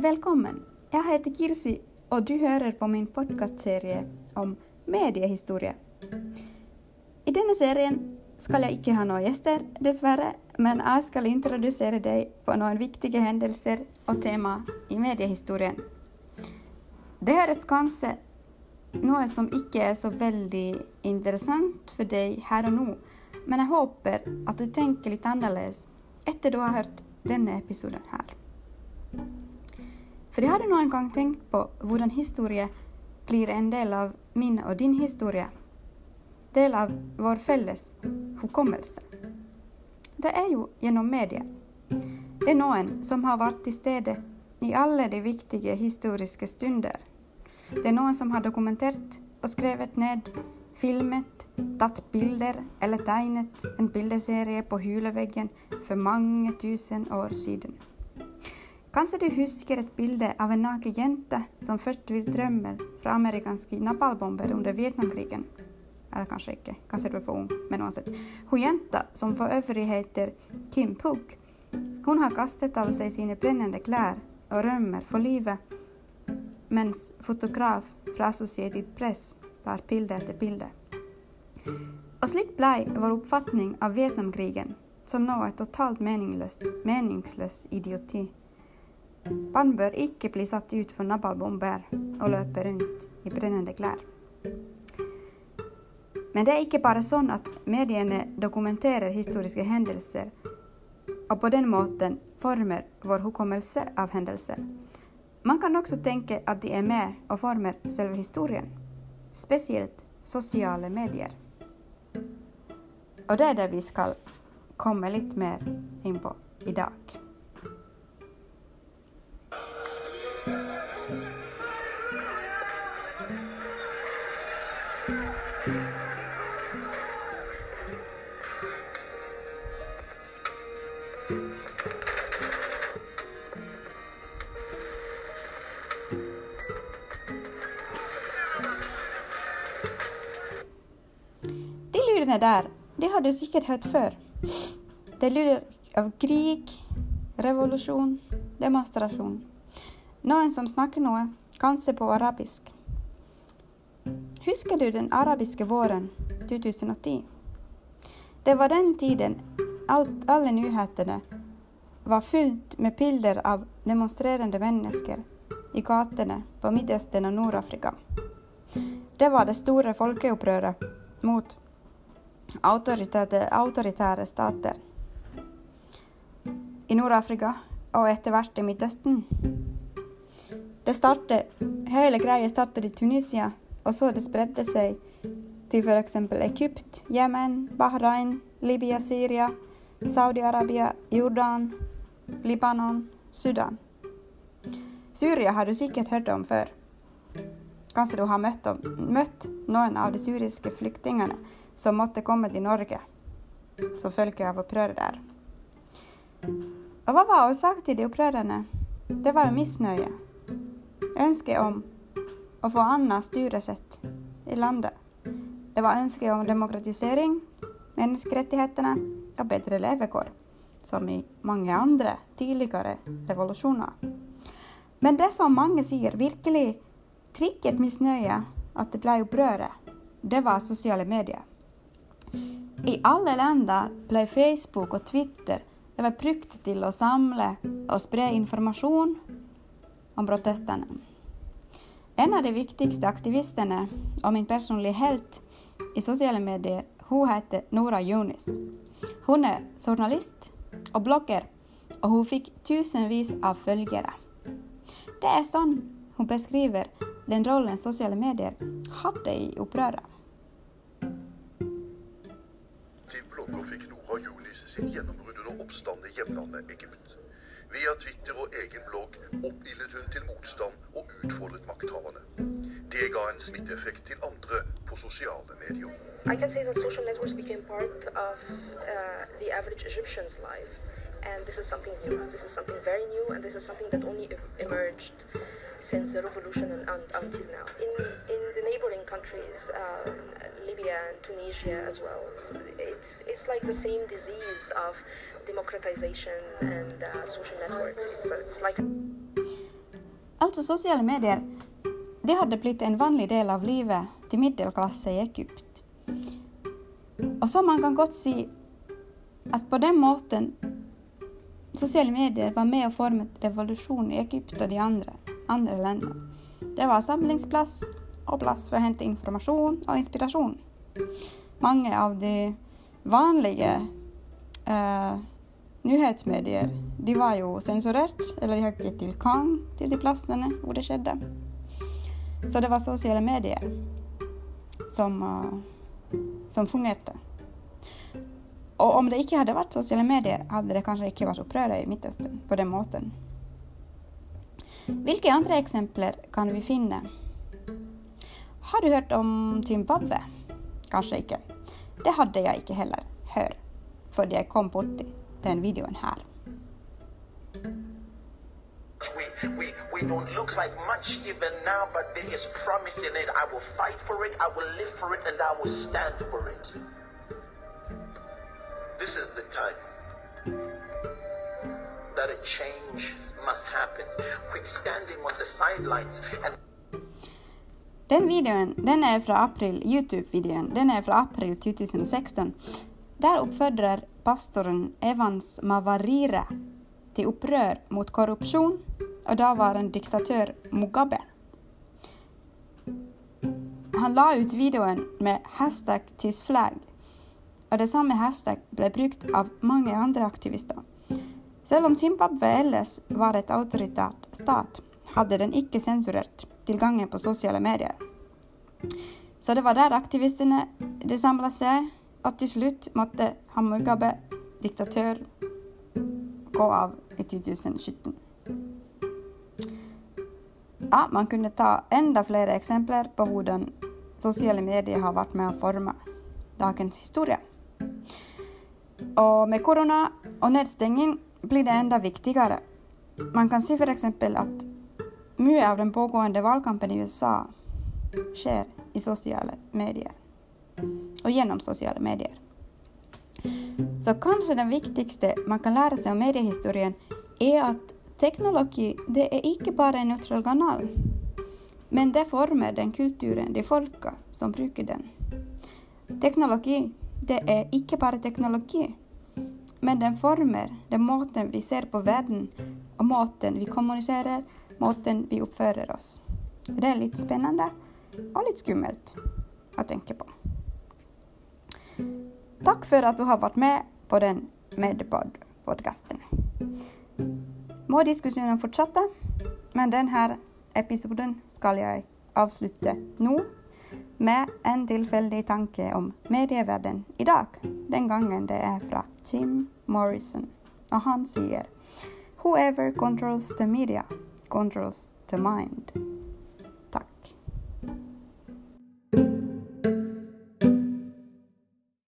Välkommen! Jag heter Kirsi och du hör på min podcastserie om mediehistoria. I denna serien ska jag inte ha några gäster dessvärre, men jag ska introducera dig på några viktiga händelser och teman i mediehistorien. Det här är kanske något som inte är så väldigt intressant för dig här och nu, men jag hoppas att du tänker lite annorlunda efter du har hört denna episoden här. För det har du nog en gång tänkt på hur en historia blir en del av min och din historia. Del av vår fälles hukommelse. Det är ju genom media. Det är någon som har varit i stede i alla de viktiga historiska stunder. Det är någon som har dokumenterat och skrivit ned, filmet, tagit bilder eller tegnat en bilderserie på hyleväggen för många tusen år sedan. Kanske du husker ett bild av en naken jente som först vill drömmer från amerikanska napalmbomber under Vietnamkrigen. Eller kanske inte, kanske du är för ung, men oavsett. Hon jänta, som för övrigt heter Kim Puck, hon har kastat av sig sina brännande kläder och römmer för livet medan fotograf från Associated Press tar bild efter bild. Och slik blev vår uppfattning av Vietnamkrigen som något totalt meningslös, meningslös idioti. Man bör icke bli satt ut för napalmbomber och löpa runt i brännande kläder. Men det är icke bara så att medierna dokumenterar historiska händelser och på den måten formar vår hukommelse av händelser. Man kan också tänka att de är med och formar själva historien, speciellt sociala medier. Och det är det vi ska komma lite mer in på idag. De lyderna där, det har du säkert hört förr. Det lyder av krig, revolution, demonstration. Någon som snackar något, kanske på arabisk. Huskar du den arabiska våren 2010? Det var den tiden allt, alla nyheterna var fyllt med bilder av demonstrerande människor i gatorna på Mittöstern och Nordafrika. Det var det stora folkuppröret mot auktoritära stater i Nordafrika och efterhvert i Mellanöstern. Det startade, hela grejen startade i Tunisien och så det spredde sig till för exempel Egypt, Jemen, Bahrain, Libyen, Syrien, Saudiarabien, Jordan, Libanon, Sudan. Syrien har du säkert hört om förr. Kanske du har mött, mött någon av de syriska flyktingarna som måtte komma till Norge som följer av uppröret där. Och vad var orsaken till de upprörarna? Det var missnöje, önske om att få annat styresätt i landet. Det var önske om demokratisering, mänskrättigheterna och bättre levekår, som i många andra tidigare revolutioner. Men det som många säger virkelig tricket missnöje att det blev uppröret, det var sociala medier. I alla länder blev Facebook och Twitter det brukt till att samla och sprida information om protesterna. En av de viktigaste aktivisterna och min personliga helt i sociala medier, hon heter Nora Yunis. Hon är journalist och blogger och hon fick tusenvis av följare. Det är så hon beskriver den rollen sociala medier hade i Uppröra. Till blogger fick Nora Junis sitt genombrott under uppstånd i hemlandet Egypten. Via Twitter och egen blogg oppildnet hun til motstand og utfordret makthaverne. Det ga en smitteeffekt til andre på sosiale medier. I can say that social networks became part of uh, the average Egyptian's life. And this is something new. This is something very new, and this is something that only emerged since the revolution and, and until now. In, in the neighboring countries, uh, Libya and Tunisia as well, it's, it's like the same disease of democratization and uh, social networks. It's, it's like Alltså sociala medier, det hade blivit en vanlig del av livet till medelklassen i Egypt. Och så man kan gott se att på den måten sociala medier var med och formade revolution i Egypten och de andra, andra länderna. Det var samlingsplats och plats för att hämta information och inspiration. Många av de vanliga uh, nyhetsmedier de var ju censurerat eller de hade gett tillgång till de platserna där det skedde. Så det var sociala medier som, uh, som fungerade. Och om det inte hade varit sociala medier hade det kanske inte varit upprörda i Mittöstern på den måten. Vilka andra exempel kan vi finna? Har du hört om Zimbabwe? Kanske inte. Det hade jag inte heller hört, för jag kom till den videon här. We, we, we don't look like much even now, but there is promise in it. I will fight for it, I will live for it, and I will stand for it. This is the time that a change must happen. Quit standing on the sidelines and Den videon den är från april, Youtube-videon, den är från april 2016. Där uppfordrar pastorn Evans Mavarire till upprör mot korruption och dåvarande diktatör Mugabe. Han la ut videon med hashtag TISFLAG och detsamma hashtag blev brukt av många andra aktivister. Selv om Zimbabwe ellers var ett auktoritärt stat, hade den icke censurerat tillgången på sociala medier. Så det var där aktivisterna de samlade sig och till slut måtte Mugabe, diktatör, gå av i 2017. Ja, man kunde ta ända fler exempel på hur sociala medier har varit med att forma dagens historia. Och med corona och nedstängning blir det ända viktigare. Man kan se för exempel att mycket av den pågående valkampen i USA sker i sociala medier och genom sociala medier. Så kanske den viktigaste man kan lära sig om mediehistorien är att teknologi det är inte bara en neutral kanal, men det former den kulturen, de folka som brukar den. Teknologi det är inte bara teknologi, men den former den måten vi ser på världen och måten vi kommunicerar, måten vi uppför oss. Det är lite spännande och lite skummelt att tänka på. Tack för att du har varit med på den Medpod-podcasten. Må diskussionen fortsätta, men den här episoden ska jag avsluta nu med en tillfällig tanke om medievärlden idag. Den gången det är från Jim Morrison och han säger Whoever controls the media controls the mind.